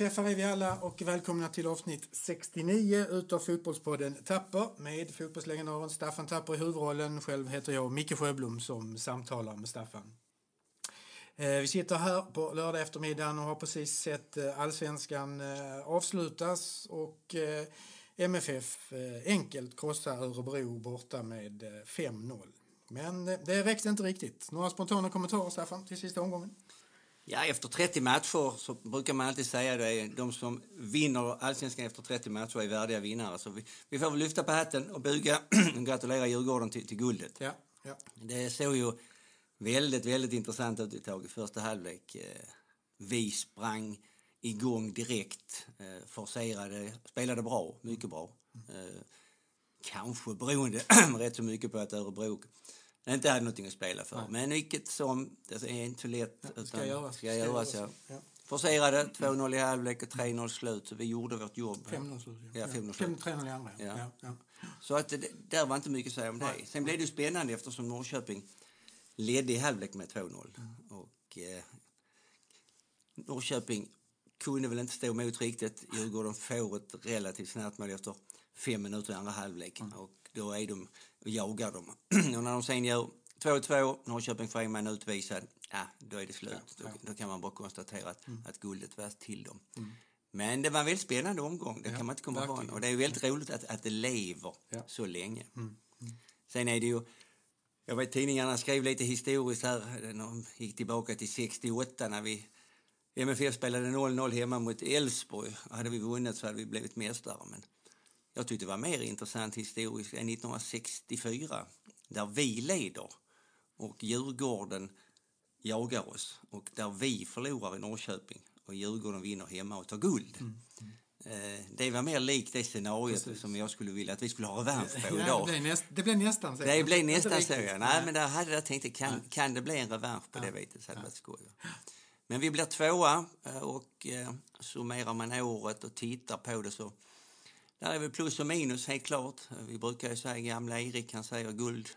Ja, är vi alla och välkomna till avsnitt 69 utav Fotbollspodden Tapper med fotbollslegendaren Staffan Tapper i huvudrollen. Själv heter jag Micke Sjöblom som samtalar med Staffan. Eh, vi sitter här på lördag eftermiddagen och har precis sett eh, allsvenskan eh, avslutas och MFF enkelt krossar Örebro borta med 5-0. Men det räckte inte riktigt. Några spontana kommentarer, Staffan, till sista omgången? Ja, efter 30 matcher så brukar man alltid säga det. De som vinner allsvenskan efter 30 matcher är värdiga vinnare. Så vi, vi får väl lyfta på hatten och buga och gratulera Djurgården till, till guldet. Ja, ja. Det såg ju väldigt, väldigt intressant ut ett tag i första halvlek. Eh, vi sprang igång direkt, eh, forcerade, spelade bra, mycket bra. Eh, kanske beroende rätt så mycket på att Örebro inte hade någonting att spela för. Nej. Men vilket som, det är inte så lätt. Ja, ska göras. Ska göras, ja. ja. Forcerade, 2-0 i halvlek och 3-0 slut. Så vi gjorde vårt jobb. 5-0 slut. Ja, 5-0 slut. 3-0 i andra, ja. ja. Så att det, där var inte mycket att säga om det. Sen blev det ju spännande eftersom Norrköping ledde i halvlek med 2-0. Mm. Och eh, Norrköping kunde väl inte stå emot riktigt. Djurgården får ett relativt snabbt mål efter fem minuter i andra halvlek. Mm. Och då är de och jagar dem. och när de sen gör 2-2, Norrköping får en man utvisad, ja, då är det slut. Ja, ja. Då, då, kan man bara konstatera att, mm. att guldet var till dem. Mm. Men det var en väldigt spännande omgång, det ja, kan man inte komma ifrån. Och det är väldigt roligt att, att det lever så länge. Mm. mm. Sen är det ju, jag vet tidningarna skrev lite historiskt här, de gick tillbaka till 68 när vi MFF spelade 0-0 hemma mot Elfsborg. Hade vi vunnit så hade vi blivit mästare. Men jag tyckte det var mer intressant historiskt än 1964 där vi leder och Djurgården jagar oss och där vi förlorar i Norrköping och Djurgården vinner hemma och tar guld. Mm. Mm. Det var mer likt det scenariot Precis. som jag skulle vilja att vi skulle ha revansch på idag. det, blev näst, det blev nästan så. Det blev nästan så, ja. Nej, men där hade jag tänkt, kan, kan det bli en revansch på ja. det viset så hade det varit skoj. Men vi blir tvåa eh, och eh, summerar man året och tittar på det så där är väl plus och minus helt klart. Eh, vi brukar ju säga, gamla Erik han säger guld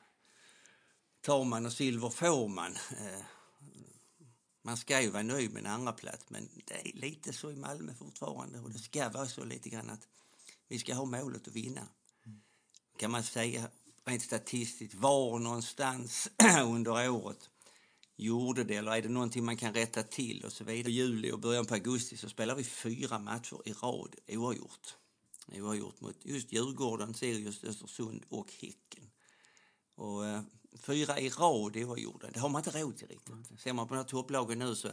tar man och silver får man. Man ska ju vara nöjd med en andra plats men det är lite så i Malmö fortfarande och det ska vara så lite grann att vi ska ha målet att vinna. Kan man säga rent statistiskt var någonstans under året gjorde det eller är det någonting man kan rätta till och så vidare. I juli och början på augusti så spelar vi fyra matcher i rad oavgjort oavgjort mot just Djurgården, Sirius, Östersund och Häcken. Och, eh, fyra i rad oavgjorda, det har man inte råd till riktigt. Mm. Ser man på den här topplagen nu så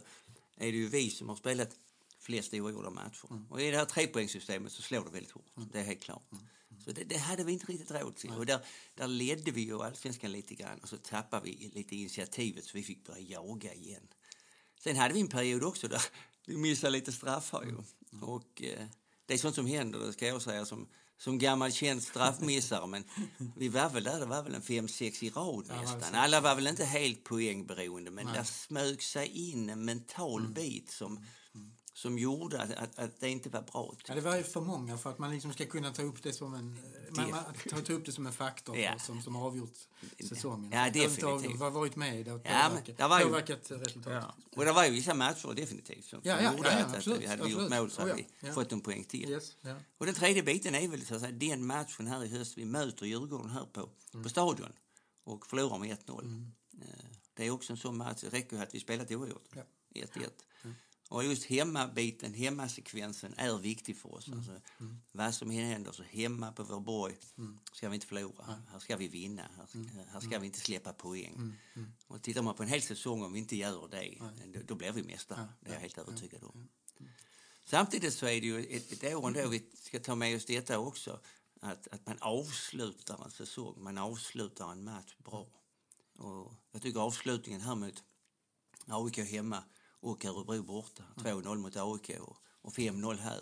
är det ju vi som har spelat flest oavgjorda matcher. Mm. Och i det här trepoängssystemet så slår det väldigt hårt, mm. det är helt klart. Mm. Mm. Så det, det, hade vi inte riktigt råd till. Och där, där ledde vi ju allsvenskan lite grann och så tappade vi lite initiativet så vi fick börja jaga igen. Sen hade vi en period också där vi missade lite straffar ju. Mm. Och eh, det är sånt som händer, det ska jag säga, som, som gammal känd straffmissare. Men vi var väl där, det var väl en fem sex i rad nästan. Alla var väl inte helt poängberoende, men Nej. där smög sig in en mental mm. bit som, som gjorde att, att, att, det inte var bra. Ja, det var ju för många för att man liksom ska kunna ta upp det som en, man, man, ta, ta upp det som en faktor ja. som, som avgjort säsongen. Ja, definitivt. Har varit med och ja, påverkat, påverkat resultatet. Ja. Och det var ju vissa matcher definitivt som ja, ja, gjorde ja, att, absolut, att vi hade absolut. gjort mål så hade vi fått en poäng till. Yes, och den tredje biten är väl så att säga, den matchen här i höst vi möter Djurgården här på, mm. på Stadion och förlorar med 1-0. Mm. Eh, det är också en sån match, det räcker ju att vi spelat oavgjort. 1-1. Och just hemmabiten, hemmasekvensen är viktig för oss. Mm. Alltså, mm. Vad som händer så hemma på vår borg mm. ska vi inte förlora. Mm. Här ska vi vinna. Här, ska, mm. här ska vi inte släppa poäng. Mm. Mm. Och tittar man på en hel säsong om vi inte gör det, då, då blir vi mästare. Det är jag helt övertygad om. Samtidigt så är det ju ett, ett år ändå, vi ska ta med oss detta också, att, att man avslutar en säsong, man avslutar en match bra. Och jag tycker avslutningen här mot AIK hemma och Örebro borta. 2-0 mot AIK och 5-0 här.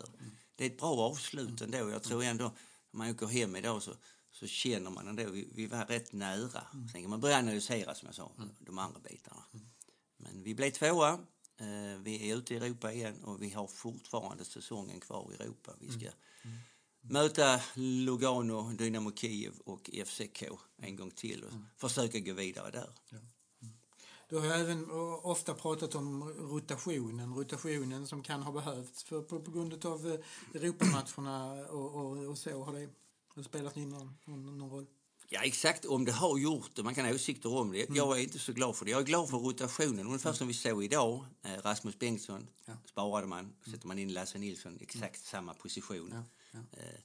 Det är ett bra avslut ändå. Jag tror ändå, när man åker hem idag så, så känner man ändå, vi, vi var rätt nära. Sen kan man börja analysera som jag sa, de andra bitarna. Men vi blev tvåa, eh, vi är ute i Europa igen och vi har fortfarande säsongen kvar i Europa. Vi ska möta Lugano, Dynamo Kiev och FCK en gång till och försöka gå vidare där. Du har även ofta pratat om rotationen, rotationen som kan ha behövts för, på, på grund av eh, Europamatcherna och, och, och så. Har det, har spelat in någon, någon, roll? Ja, exakt om det har gjort det. Man kan ha åsikter om det. Mm. Jag är inte så glad för det. Jag är glad för rotationen. Ungefär som vi såg idag. Eh, Rasmus Bengtsson ja. sparade man. Sätter man in Lasse Nilsson, exakt mm. samma position. Ja. Ja. Eh,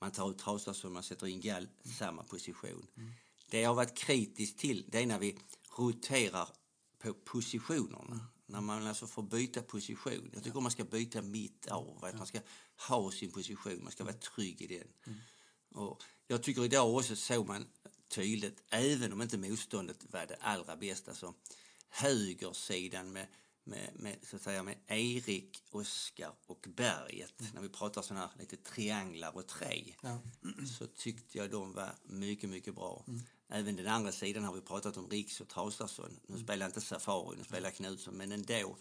man tar ut Traustason, man sätter in Gall, mm. samma position. Mm. Det jag har varit kritisk till, det är när vi roterar på positionerna. När man alltså får byta position. Jag tycker man ska byta mitt av. Att man ska ha sin position, man ska vara trygg i den. Mm. Och jag tycker idag också såg man tydligt, även om inte motståndet var det allra bästa, så högersidan med, med, med, så att säga, med Erik, Oskar och Berget, mm. när vi pratar sådana här lite trianglar och tre, ja. så tyckte jag de var mycket, mycket bra. Mm. Även den andra sidan har vi pratat om Riks och Traustason. Nu mm. spelar inte Safari, nu spelar Knutsson, men ändå.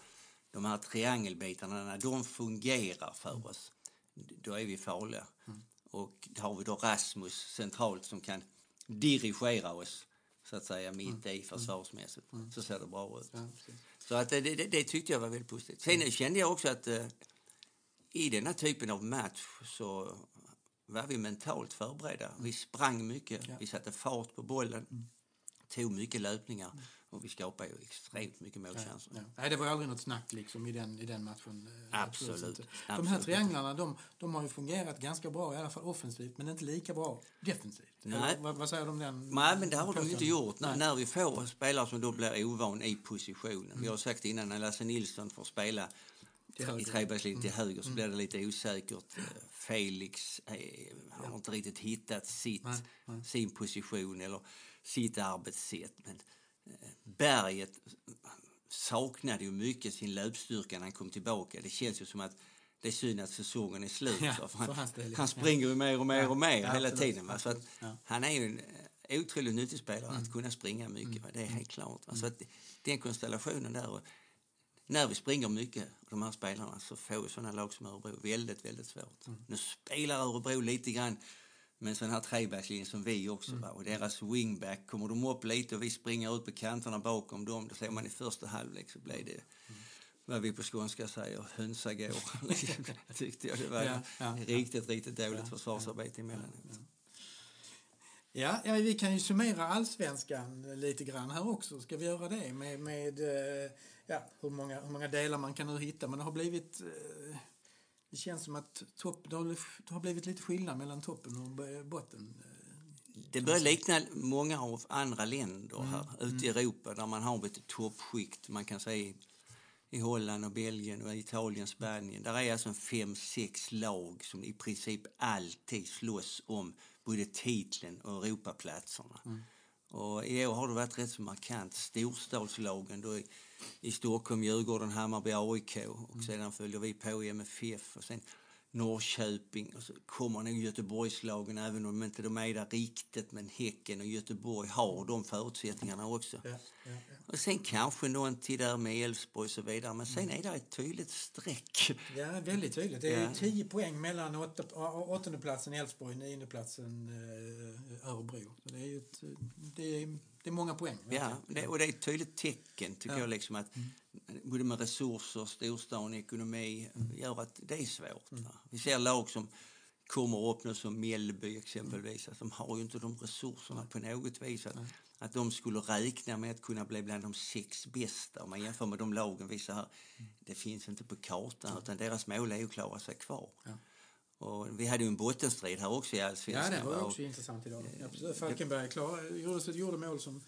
De här triangelbitarna, när de fungerar för mm. oss, då är vi farliga. Mm. Och har vi då Rasmus centralt som kan dirigera oss så att säga mitt mm. i försvarsmässigt. Mm. Så ser det bra ut. Ja, så att det, det, det, tyckte jag var väldigt positivt. Sen mm. kände jag också att eh, i den här typen av match så var vi mentalt förberedda. Vi sprang mycket, ja. vi satte fart på bollen, mm. tog mycket löpningar. Mm. Och vi skapar ju extremt mycket målchanser. Ja, ja. Nej, det var aldrig något snack liksom i den, i den matchen. Eh, absolut. Absolut. De här trianglarna, de, de har ju fungerat ganska bra, i alla fall offensivt, men inte lika bra defensivt. Nej. vad, vad, säger du om den? Nej, men det har de inte gjort. När, när vi får spelare som då blir ovan i positionen. Mm. Vi har sagt innan, när Lasse Nilsson får spela i trebackslinjen till mm. höger så mm. blir det lite osäkert. Eh, Felix är, har ja. inte riktigt hittat sitt, nej, nej. sin position eller sitt arbetssätt. Men berget saknade ju mycket sin löpstyrka när han kom tillbaka. Det känns ju som att det är synd att säsongen är slut. Ja, han, han, springer ju mer och mer och mer ja, hela tiden. Va? Så att Han är ju en eh, otroligt nyttig spelare mm. att kunna springa mycket. Mm. Det är helt klart. Va? Så att den konstellationen där. När vi springer mycket, de här spelarna, så får ju sådana lag som Örebro väldigt, väldigt svårt. Mm. Nu spelar Örebro lite grann med en sån här trebackslinje som vi också mm. Och deras wingback, kommer de upp lite och vi springer ut på kanterna bakom dem, då ser man i första halvlek så blev det mm. vad vi på skånska säger, hönsagår. tyckte jag det var ja, ja, riktigt, riktigt dåligt ja, försvarsarbete emellanåt. Ja, ja, vi kan ju summera allsvenskan lite grann här också. Ska vi göra det med, med eh, ja, hur, många, hur många delar man kan nu hitta? Men det har blivit eh, det känns som att topp, det, har, det har blivit lite skillnad mellan toppen och botten. Det börjar likna många av andra länder här mm. ute i mm. Europa där man har ett toppskikt. Man kan säga i Holland och Belgien och Italien, Spanien. Där är alltså fem, sex lag som i princip alltid slåss om både titeln och Europaplatserna. Mm. Och I år har det varit rätt så markant. Storstadslagen då i Stockholm, Djurgården, Hammarby, AIK och mm. sedan följer vi på i MFF och sen Norrköping och så kommer nog Göteborgslagen även om inte de är där riktigt men Häcken och Göteborg har de förutsättningarna också. Ja, ja, ja. Och sen kanske någon till där med Elfsborg och så vidare men sen är det ett tydligt streck. Ja, väldigt tydligt. Det är ja. 10 poäng mellan åttondeplatsen Elfsborg och niondeplatsen eh, Örebro. Så det är ett, det är det är många poäng. Ja, det, och det är ett tydligt tecken tycker ja. jag liksom att mm. både med resurser, storstaden, ekonomi mm. gör att det är svårt. Mm. Vi ser lag som kommer upp nu som Mjällby exempelvis, mm. att de har ju inte de resurserna på något vis. Att, att de skulle räkna med att kunna bli bland de sex bästa om man jämför med de lagen vi ser här. Mm. Det finns inte på kartan utan deras mål är att klara sig kvar. Ja. Och vi hade ju en bottenstrid här också i Allsvenskan. Ja, det var också och, intressant idag. Ja, Falkenberg klar, gjorde, gjorde mål som,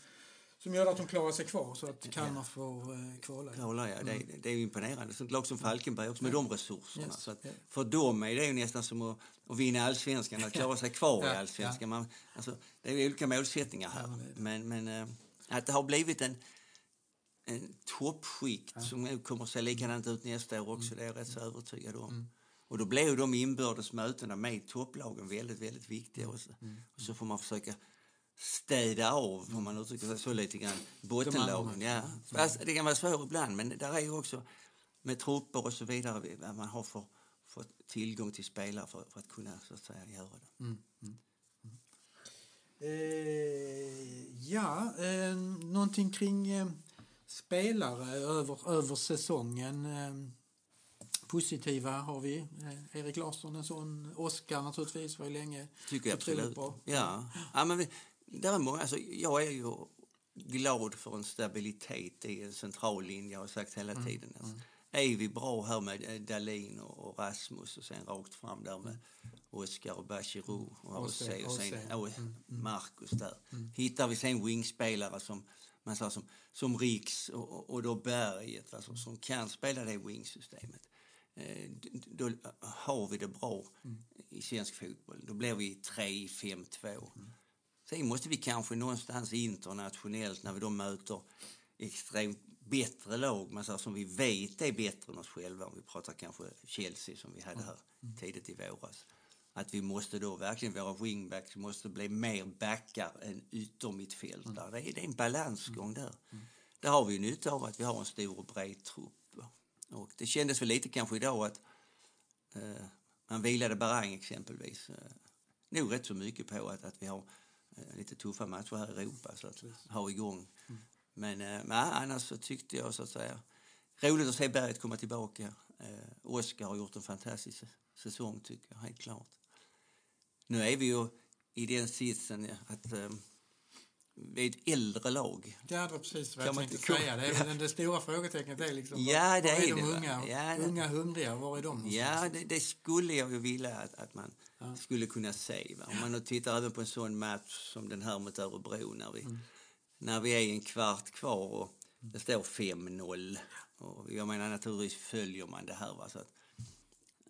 som gör att de klarar sig kvar så att Kalmar ja. får eh, kvala. Kvala, ja. Mm. Det, det, är ju imponerande. Sånt lag som Falkenberg också med ja. de resurserna. Yes. Så att, För dem är det ju nästan som att, att vinna Allsvenskan, att klara sig kvar i Allsvenskan. Man, alltså, det är olika målsättningar här. men, men äh, att det har blivit en en toppskikt som kommer att se likadant ut nästa år också, mm. det är jag rätt så övertygad om. Mm. Och då blev de inbördes mötena med topplagen väldigt, väldigt viktiga. Och så, mm. och så får man försöka städa av, om man uttrycker sig så lite grann, bottenlagen. Ja. Fast det kan vara svårt ibland, men där är ju också med trupper och så vidare, vad man har för, för tillgång till spelare för, för, att kunna så att säga göra det. Mm. Mm. mm. Eh, ja, eh, någonting kring eh, spelare över, över säsongen. Eh, positiva har vi. Eh, Erik Larsson en sån. Oskar naturligtvis var ju länge Tycker jag absolut. bra. Ja. ja men vi, där är många, alltså, jag är ju glad för en stabilitet i en central linje, jag har sagt hela Mm, tiden. Alltså, Är vi bra här med eh, Dahlin och och Rasmus och sen rakt fram där med Oskar och Bachirou och Ose, Ose och sen oh, Marcus där. Hittar vi sen wingspelare som man sa, som, som Riks och, och, och då Berget alltså, som kan spela det wingsystemet. Eh, då har vi det bra i svensk fotboll. Då blir vi 3-5-2. Sen måste vi kanske någonstans internationellt när vi då möter extremt bättre lag, men så som vi vet är bättre än oss själva, om vi pratar kanske Chelsea som vi hade här tidigt i våras. Att vi måste då verkligen, våra wingbacks måste bli mer backar än yttermittfältare. Det, är, det är en balansgång där. Där har vi nytta av att vi har en stor och bred trupp. Och det kändes väl lite kanske idag att eh, man vilade Barang exempelvis. Eh, nog rätt så mycket på att, att vi har eh, lite tuffa matcher här i Europa så att ha igång. Men, eh, men annars så tyckte jag så att säga roligt att se Berget komma tillbaka. Eh, Oskar har gjort en fantastisk säsong tycker jag, helt klart. Nu är vi ju i den sitsen ja, att ehm, vi är ett äldre lag. Det hade precis vad jag tänkte inte- säga. Det, är väl det stora frågetecknet är liksom, Ja, det var är är de det, unga, Ja, unga hungriga? Var är de? Ja, det, det skulle jag ju vilja att, att man skulle kunna se. Va? Om man nu tittar även på en sån match som den här mot Örebro när vi, när vi är en kvart kvar och det står 5-0. Och jag menar naturligtvis följer man det här. Va? Så att,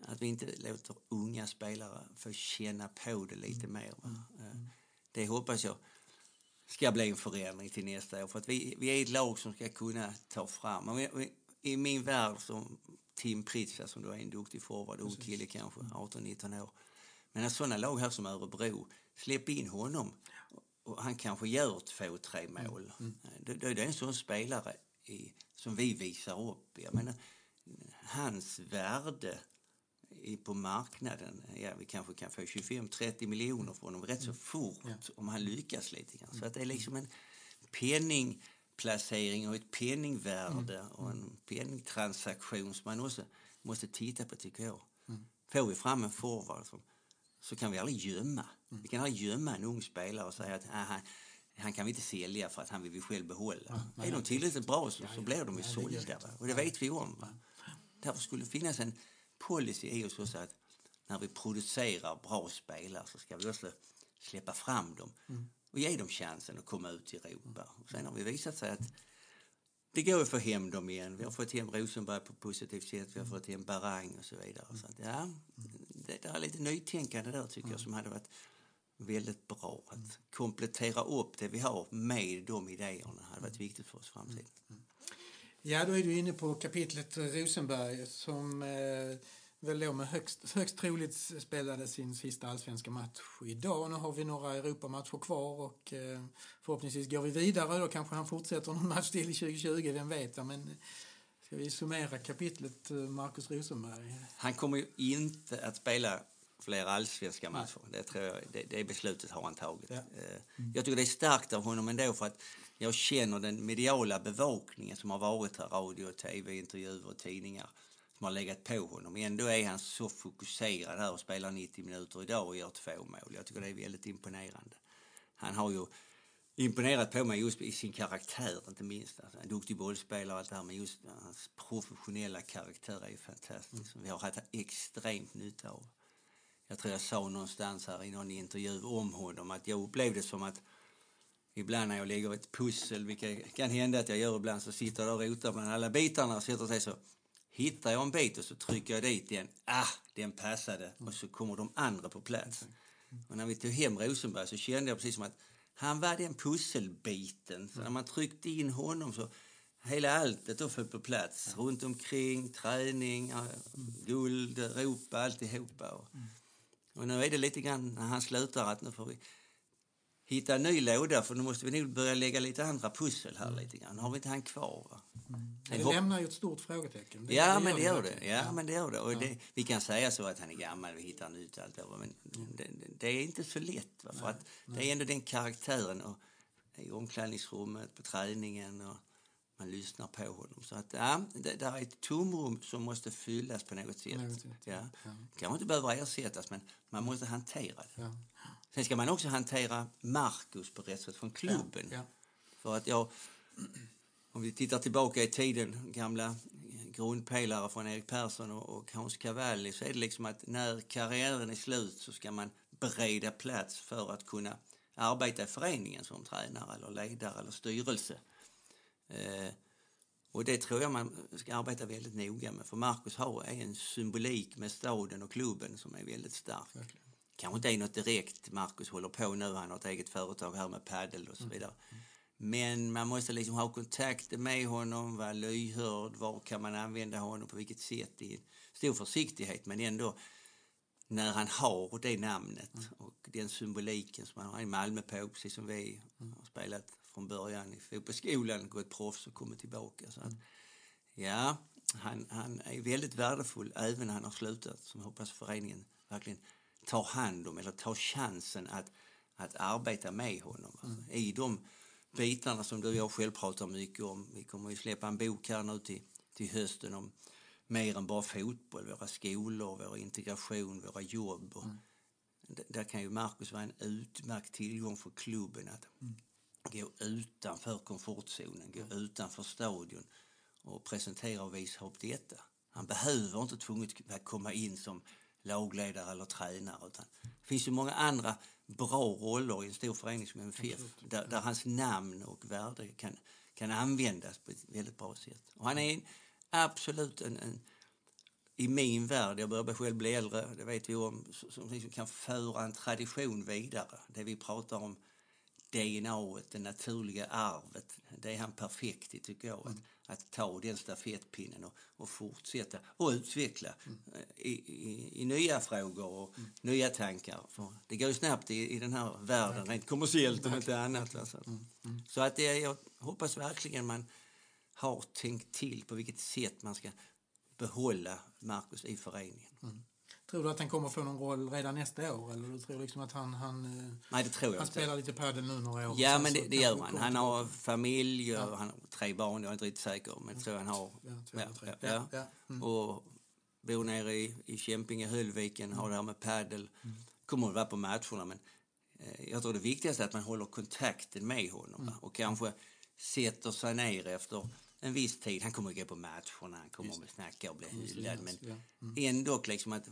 att vi inte låter unga spelare få känna på det lite mer. Va? Eh, Det hoppas jag ska bli en förändring till nästa år. För att vi, vi är ett lag som ska kunna ta fram. Och vi- I min värld som Tim Pritsa som då är en duktig forward, ung kille kanske, 18-19 år. Men sådana lag här som Örebro, släpp in honom och han kanske gör två, tre mål. Då, då är det en sån spelare i, som vi visar upp. Jag menar, hans värde på marknaden, ja, vi kanske kan få 25-30 miljoner för honom rätt så fort om han lyckas lite grann. Så att det är liksom en penningplacering och ett penningvärde och en penningtransaktion som man också måste titta på tycker jag. Får vi fram en forward som, så kan vi aldrig gömma. Vi kan aldrig gömma en ung spelare och säga att ah, han, kan vi inte sälja för att han vill vi själv behålla. är de tillräckligt bra så, så blir de ju sålda. Och det vet vi om. Va? Därför skulle det finnas en policy i oss också att när vi producerar bra spelare så ska vi också släppa fram dem och ge dem chansen att komma ut i Europa. Och sen har vi visat sig att det går att få hem dem igen. Vi har fått hem Rosenberg på ett positivt sätt, vi har fått hem Barang och så vidare. Så att, ja, det, det är lite nytänkande där tycker jag som hade varit väldigt bra. Att komplettera upp det vi har med de idéerna hade varit viktigt för oss i framtiden. Mm. Mm. Ja, då är du inne på kapitlet Rosenberg som eh, väl då med högst, högst troligt spelade sin sista allsvenska match idag. Nu har vi några Europamatcher kvar och eh, förhoppningsvis går vi vidare. Då kanske han fortsätter någon match till i 2020, vem vet. ja, Men ska vi summera kapitlet eh, Marcus Rosenberg? Han kommer ju inte att spela fler allsvenska matcher. Det, tror jag, det, det beslutet har han tagit. Ja. Eh, Jag tycker det är starkt av honom ändå för att jag känner den mediala bevakningen som har varit här, radio, tv, intervjuer och tidningar som har legat på honom. Ändå är han så fokuserad här och spelar 90 minuter idag och gör två mål. Jag tycker det är väldigt imponerande. Han har ju imponerat på mig just i sin karaktär inte minst. Alltså, en duktig bollspelare och allt det här men just hans professionella karaktär är ju fantastisk. Vi har haft extremt nytta av. Jag tror jag sa någonstans här i någon intervju om honom att jag upplevde som att ibland när jag lägger ett pussel, vilket kan hända att jag gör ibland, så sitter jag och rotar bland alla bitarna och sätter sig så hittar jag en bit och så trycker jag dit den. Ah, den passade. Och så kommer de andra på plats. Och när vi tog hem Rosenberg så kände jag precis som att han var den pusselbiten. Så när man tryckte in honom så hela alltet då föll på plats. Runt omkring, träning, guld, Europa, alltihopa. Och, och nu är det lite grann när han slutar att nu får vi hitta en ny låda för nu måste vi nog börja lägga lite andra pussel här lite grann. Har vi inte han kvar. Va? Sen Det hopp- lämnar ju ett stort frågetecken. Det- Ja, men det gör det. Ja, men det gör det. Och det, vi kan säga så att han är gammal, vi hittar nytt och allt det, men det, det är inte så lätt. Va? För att det är ändå den karaktären och, i omklädningsrummet, på träningen och man lyssnar på honom. Så att, ja, det där är ett tomrum som måste fyllas på något sätt. något sätt, Ja. ja. Kanske inte behöver ersättas, men man måste hantera det. Ja. Sen ska man också hantera Marcus på rätt sätt från klubben. Ja. För att jag, om vi tittar tillbaka i tiden, gamla grundpelare från Erik Persson och, och Hans Cavalli, så är det liksom att när karriären är slut så ska man bereda plats för att kunna arbeta i föreningen som tränare eller ledare eller styrelse. Eh, och det tror jag man ska arbeta väldigt noga med, för Marcus har en symbolik med staden och klubben som är väldigt stark. Verkligen. Kanske inte är något direkt Marcus håller på nu, han har ett eget företag här med paddel och så vidare. Men man måste liksom ha kontakt med honom, vara lyhörd, var kan man använda honom, på vilket sätt, i stor försiktighet men ändå när han har det namnet och den symboliken som han har. I Malmö på, precis som vi har spelat från början i fotbollsskolan, gått proffs och kommit tillbaka. Så att, ja, han, han är väldigt värdefull även när han har slutat, som hoppas föreningen verkligen tar hand om eller tar chansen att, att arbeta med honom. Alltså, I de bitarna som du och jag själv pratar mycket om. Vi kommer ju släppa en bok här nu till, till hösten om mer än bara fotboll, våra skolor, vår integration, våra jobb. D- Där kan ju Marcus vara en utmärkt tillgång för klubben att gå utanför komfortzonen, gå utanför stadion och presentera och visa upp detta. Han behöver inte tvunget komma in som lagledare eller tränare utan det finns ju många andra bra roller i en stor förening som MFF där, där hans namn och värde kan, kan användas på ett väldigt bra sätt. Och han är en, absolut en, en i min värld, jag börjar själv bli äldre, det vet vi om, som liksom kan föra en tradition vidare. Det vi pratar om DNA, det naturliga arvet, det är han perfekt i tycker jag. Att, att ta den stafettpinnen och, och fortsätta och utveckla mm. i, i, i nya frågor och nya tankar. För det går ju snabbt i, i den här världen, rent kommersiellt om inte annat. Alltså. Så, så att det, jag hoppas verkligen man har tänkt till på vilket sätt man ska behålla Marcus i föreningen. Mm. Tror du att han kommer få någon roll redan nästa år? Eller du tror liksom att han, han, eh, Nej, det tror jag han inte. spelar lite padel nu några år? Ja, men det, det gör han. Han har familj och han har tre barn, jag är inte riktigt säker, men jag tror han har. Ja, två eller tre. ja, Ja, ja. ja. Mm. Och bor nere i, i Kämpinge, Höllviken, har det här med padel. Mm. Kommer att vara på matcherna, men eh, jag tror det viktigaste är att man håller kontakten med honom Mm. och kanske sätter sig ner efter en viss tid. Han kommer att gå på matcherna, han kommer att snacka och bli hyllad, men ja. ändå liksom att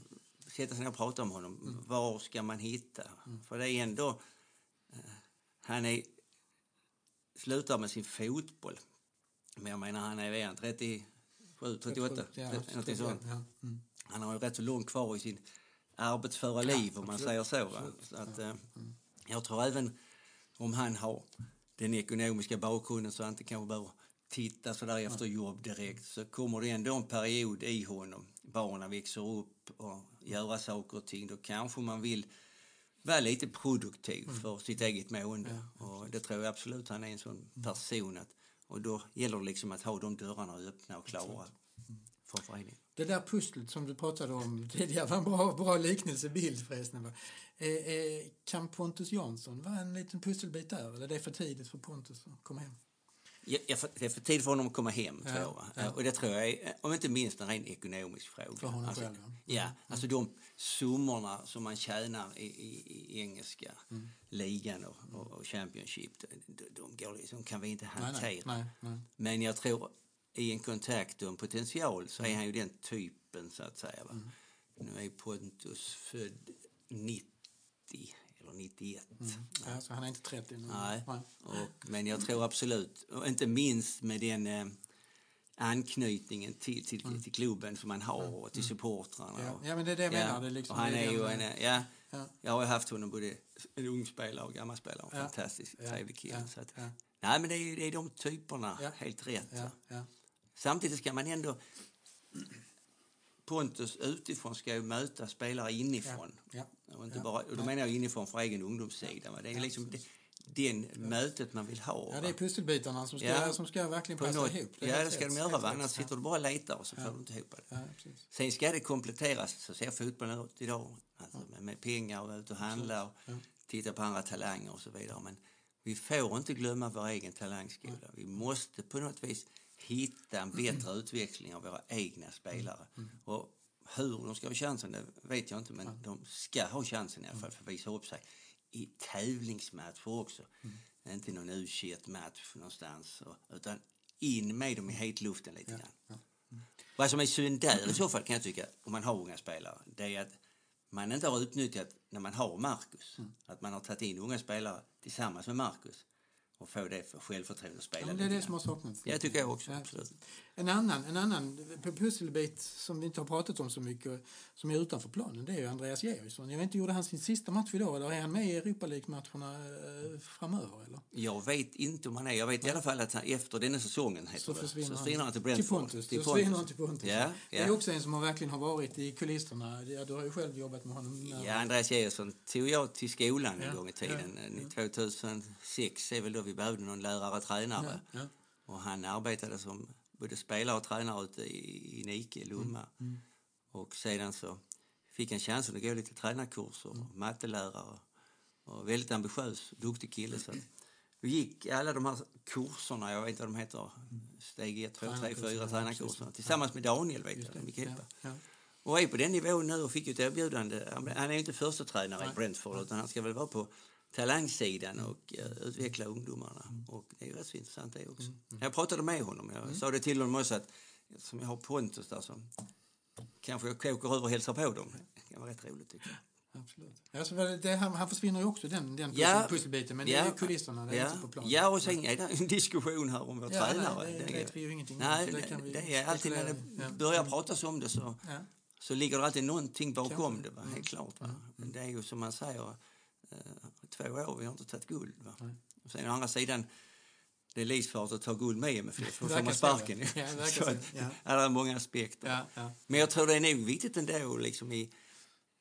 sätta sig ner och prata om honom. Mm. Var ska man hitta? För det är ändå... eh, Han är slutar med sin fotboll. Men jag menar, han är han 37, 38, Ja, någonting sånt. Ja. Mm. Han har ju rätt så långt kvar i sin arbetsföra liv om man säger så. Så att, eh, Jag tror även om han har den ekonomiska bakgrunden så han inte kanske behöver titta så där efter jobb direkt så kommer det ändå en period i honom. Barnen växer upp och göra saker och ting. Då kanske man vill vara lite produktiv för sitt eget mående. Och det tror jag absolut han är en sån person. Att, och då gäller det liksom att ha de dörrarna öppna och klara för föreningen. Det där pusslet som du pratade om tidigare var en bra, bra liknelsebild förresten. Va? Eh, eh, kan Pontus Jansson vara en liten pusselbit där? Eller är det för tidigt för Pontus att komma hem? Ja, det är för tid för honom att komma hem, Ja, tror jag. ja. Och det tror jag är, om inte minst, en ren ekonomisk fråga. För honom alltså, själv, ja. Mm. Alltså de summorna som man tjänar i, i, i engelska Mm. ligan och, och, och Championship, de, de, går, liksom- de kan vi inte hantera. nej, nej, nej. Men jag tror i en kontakt och en potential så är han ju den typen, så att säga. Va? Mm. Nu är Pontus född 90 eller 91. Ja, så han är inte 30 nu. Nej. Och, men jag tror absolut, och inte minst med den eh, anknytningen till, till, till klubben som man har och till supportrarna. Mm. Ja, och- ja, men det är det jag menar. Det liksom, och han är ju en, ja, Ja. jag har haft honom både en ung spelare och gammal spelare. En Ja. fantastisk Ja, trevlig kille. ja, Så att, ja. Nej, men det är, det är de typerna, Ja. helt rätt. Ja, ja. Samtidigt ska man ändå... Pontus utifrån ska ju möta spelare inifrån. Ja, Och, inte ja, bara, och då menar jag inifrån för egen ungdomssida. Det är liksom det, den mötet man vill ha. ja, det är pusselbitarna som ska, Ja. som ska verkligen passa något- ihop. är ja, det ska rätt, de göra. va. Annars sitter du bara och letar och så får du inte ihop det. Ja. Sen ska det kompletteras, så ser fotbollen ut idag. Alltså med, med pengar och ut och handla och titta på andra talanger och så vidare. Men vi får inte glömma vår egen talangskola. Vi måste på något vis hitta en bättre utveckling av våra egna spelare. Och hur de ska ha chansen, det vet jag inte, men de ska ha chansen i alla fall för att visa upp sig i tävlingsmatcher också. Inte någon u match någonstans, utan in med dem i hetluften lite grann. Vad som är synd där i så fall kan jag tycka, om man har unga spelare, det är att man inte har utnyttjat när man har Marcus. Mm. Att man har tagit in unga spelare tillsammans med Marcus och få det för självförtroende att spela. Ja, det är det som har saknats. Ja, tycker jag också. Ja, absolut. En annan, en annan pusselbit som vi inte har pratat om så mycket, som är utanför planen, det är ju Andreas Georgsson. Jag vet inte, gjorde han sin sista match idag eller är han med i Europa League-matcherna eh, framöver? Eller? Jag vet inte om han är. Jag vet ja. i alla fall att han, efter denna säsongen heter så försvinner, så försvinner han till Brentford. Till Pontus. Till Pontus. försvinner han till Pontus. Ja, Det är också en som har verkligen har varit i kulisserna. Ja, du har ju själv jobbat med honom. Ja, Andreas Georgsson tog jag till skolan en gång i tiden. 2006 är väl då vi behövde någon lärare, tränare. Och han arbetade som både spelare och tränare ute i, i Nike, Lomma. Mm. Mm. Och sedan så fick han chansen att gå lite tränarkurser, mm. mattelärare och väldigt ambitiös, duktig kille. Så vi gick alla de här kurserna, jag vet inte vad de heter, steg 1, 2, 3, 4 tränarkurserna tillsammans med Daniel, vet du, Mikael. Ja, ja. Och är på den nivån nu och fick ett erbjudande. Han är inte första tränare i Brentford utan han ska väl vara på talangsidan och uh, utveckla ungdomarna. Mm. Och det är rätt så intressant det också. Mm. Mm. Jag pratade med honom. Jag sa det till honom också att som jag har Pontus där så kanske jag åker över och hälsar på dem. Det kan vara rätt roligt tycker jag. Absolut. Alltså, det, han, han försvinner ju också den, den ja, pusselbiten, men ja, det är kulisserna, det ja, är inte på plan. Ja, och sen är det en diskussion här om vår ja, tränare. Nej, det, det vet vi ju ingenting nej, om. Det, det, det är alltid när det börjar pratas om det så, ja. så ligger det alltid någonting bakom det, va? helt klart. Va? Mm. Men det är ju som man säger, eh, två år, vi har inte tagit guld. Va? Och sen å andra sidan, det är livsfarligt att ta guld med MFF, för får man sparken. Ja, så att, ja. det är många aspekter. Ja, ja. Men jag tror det är nog viktigt ändå liksom i,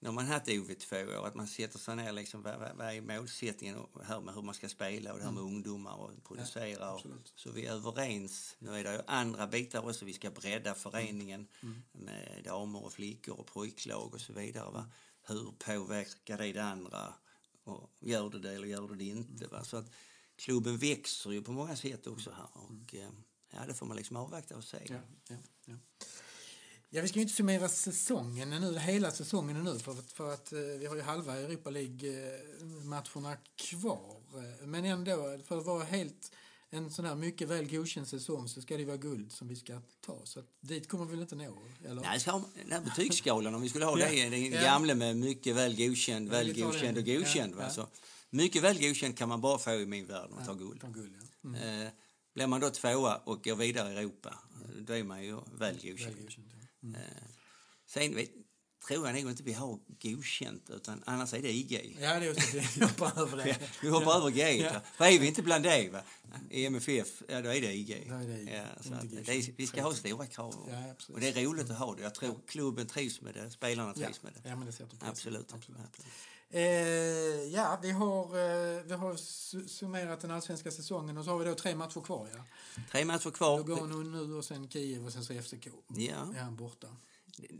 när man haft OV två år, att man sätter sig ner liksom, vad, vad, vad är målsättningen här med hur man ska spela och det här med mm. ungdomar och producera. Ja, och, så vi är överens. Nu är det ju andra bitar också, vi ska bredda föreningen mm. mm. med damer och flickor och pojklag och så vidare. Va? Hur påverkar det det andra? Och gör det det eller gör det det inte? Va? Så att klubben växer ju på många sätt också här och mm. ja, det får man liksom avvakta och se. Ja, ja, ja. Ja, vi ska ju inte summera säsongen nu, hela säsongen nu för, för att eh, vi har ju halva Europa League-matcherna kvar. Men ändå, för att vara helt en sån här mycket väl godkänd säsong så ska det vara guld som vi ska ta. Så dit kommer vi väl inte nå? Eller? Nej, ska, den här betygsskalan, om vi skulle ha det, den ja. gamla med mycket väl godkänd, väl godkänd och godkänd. Ja, ja. Så, mycket väl godkänd kan man bara få i min värld om man tar guld. Ta guld ja. mm. eh, blir man då tvåa och går vidare i Europa, då är man ju väl godkänd. Väl godkänd Mm. Eh, sen tror jag nog inte vi har godkänt, utan annars är det IG. Ja, det är just det. Vi hoppar över det. vi hoppar över G. Ja. För är vi inte bland det, va? i MFF, ja då är det IG. Ja, det är, ja, så att det är, vi ska ha stora krav. Ja, och det är roligt att ha det. Jag tror klubben trivs med det, spelarna trivs med det. Ja, men det absolut. absolut. absolut. Eh, ja, vi har, eh, vi har summerat den allsvenska säsongen och så har vi då tre matcher kvar. Ja. Tre matcher kvar. Lugano nu och sen Kiev och sen så FCK. Ja. Är han borta.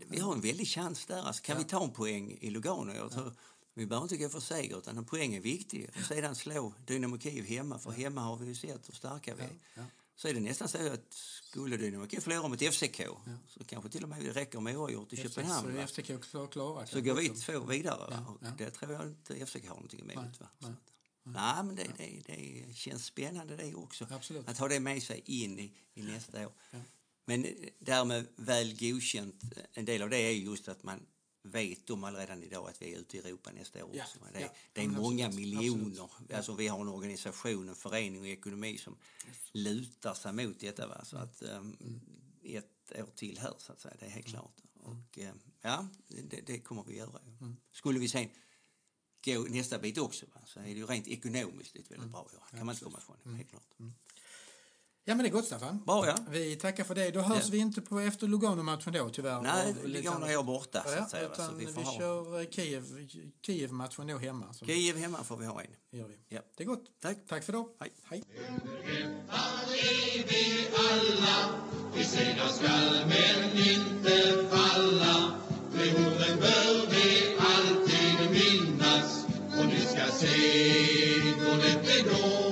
Vi har en väldig chans där. Alltså, kan ja. vi ta en poäng i Lugano? Jag tror, ja. Vi behöver inte gå för seger, utan en poäng är viktig. Och sedan slå Dynamo Kiev hemma, för hemma har vi ju sett hur starka vi är. Ja så är det nästan så att skulle Dynamo förlora mot FCK ja. så kanske till och med det räcker med oavgjort i FCK, Köpenhamn. Så, FCK klara, så går vi två vidare ja, och ja. det tror jag inte FCK har någonting emot. Va? Nej. Nej, men det, det, det känns spännande det också. Absolut. Att ha det med sig in i, i nästa år. Men därmed väl godkänt, en del av det är just att man vet de redan idag att vi är ute i Europa nästa år. Ja, det, ja, det är många absolut, miljoner. Absolut. Alltså, vi har en organisation, en förening och ekonomi som lutar sig mot detta. Va? Så att um, mm. ett år till här, så att säga, det är helt mm. klart. Och uh, ja, det, det, kommer vi göra. Mm. Skulle vi sen gå nästa bit också, va? så är det ju rent ekonomiskt ett väldigt mm. bra år. kan man inte komma ifrån, mm. helt klart. Ja men det är gott Staffan. Bra ja. Vi tackar för det. Då hörs ja. vi inte på efter Lugano-matchen då tyvärr. Nej, Lugano är jag borta så att säga. Utan så vi, vi ha... kör eh, Kiev, Kiev-matchen då hemma. Så... Kiev hemma får vi ha en. Gör vi. Ja. Det är gott. Tack. Tack för idag. Hej. Hej. vi alla, vi segrar skall men inte falla. De orden bör vi alltid minnas och ni ska se då det går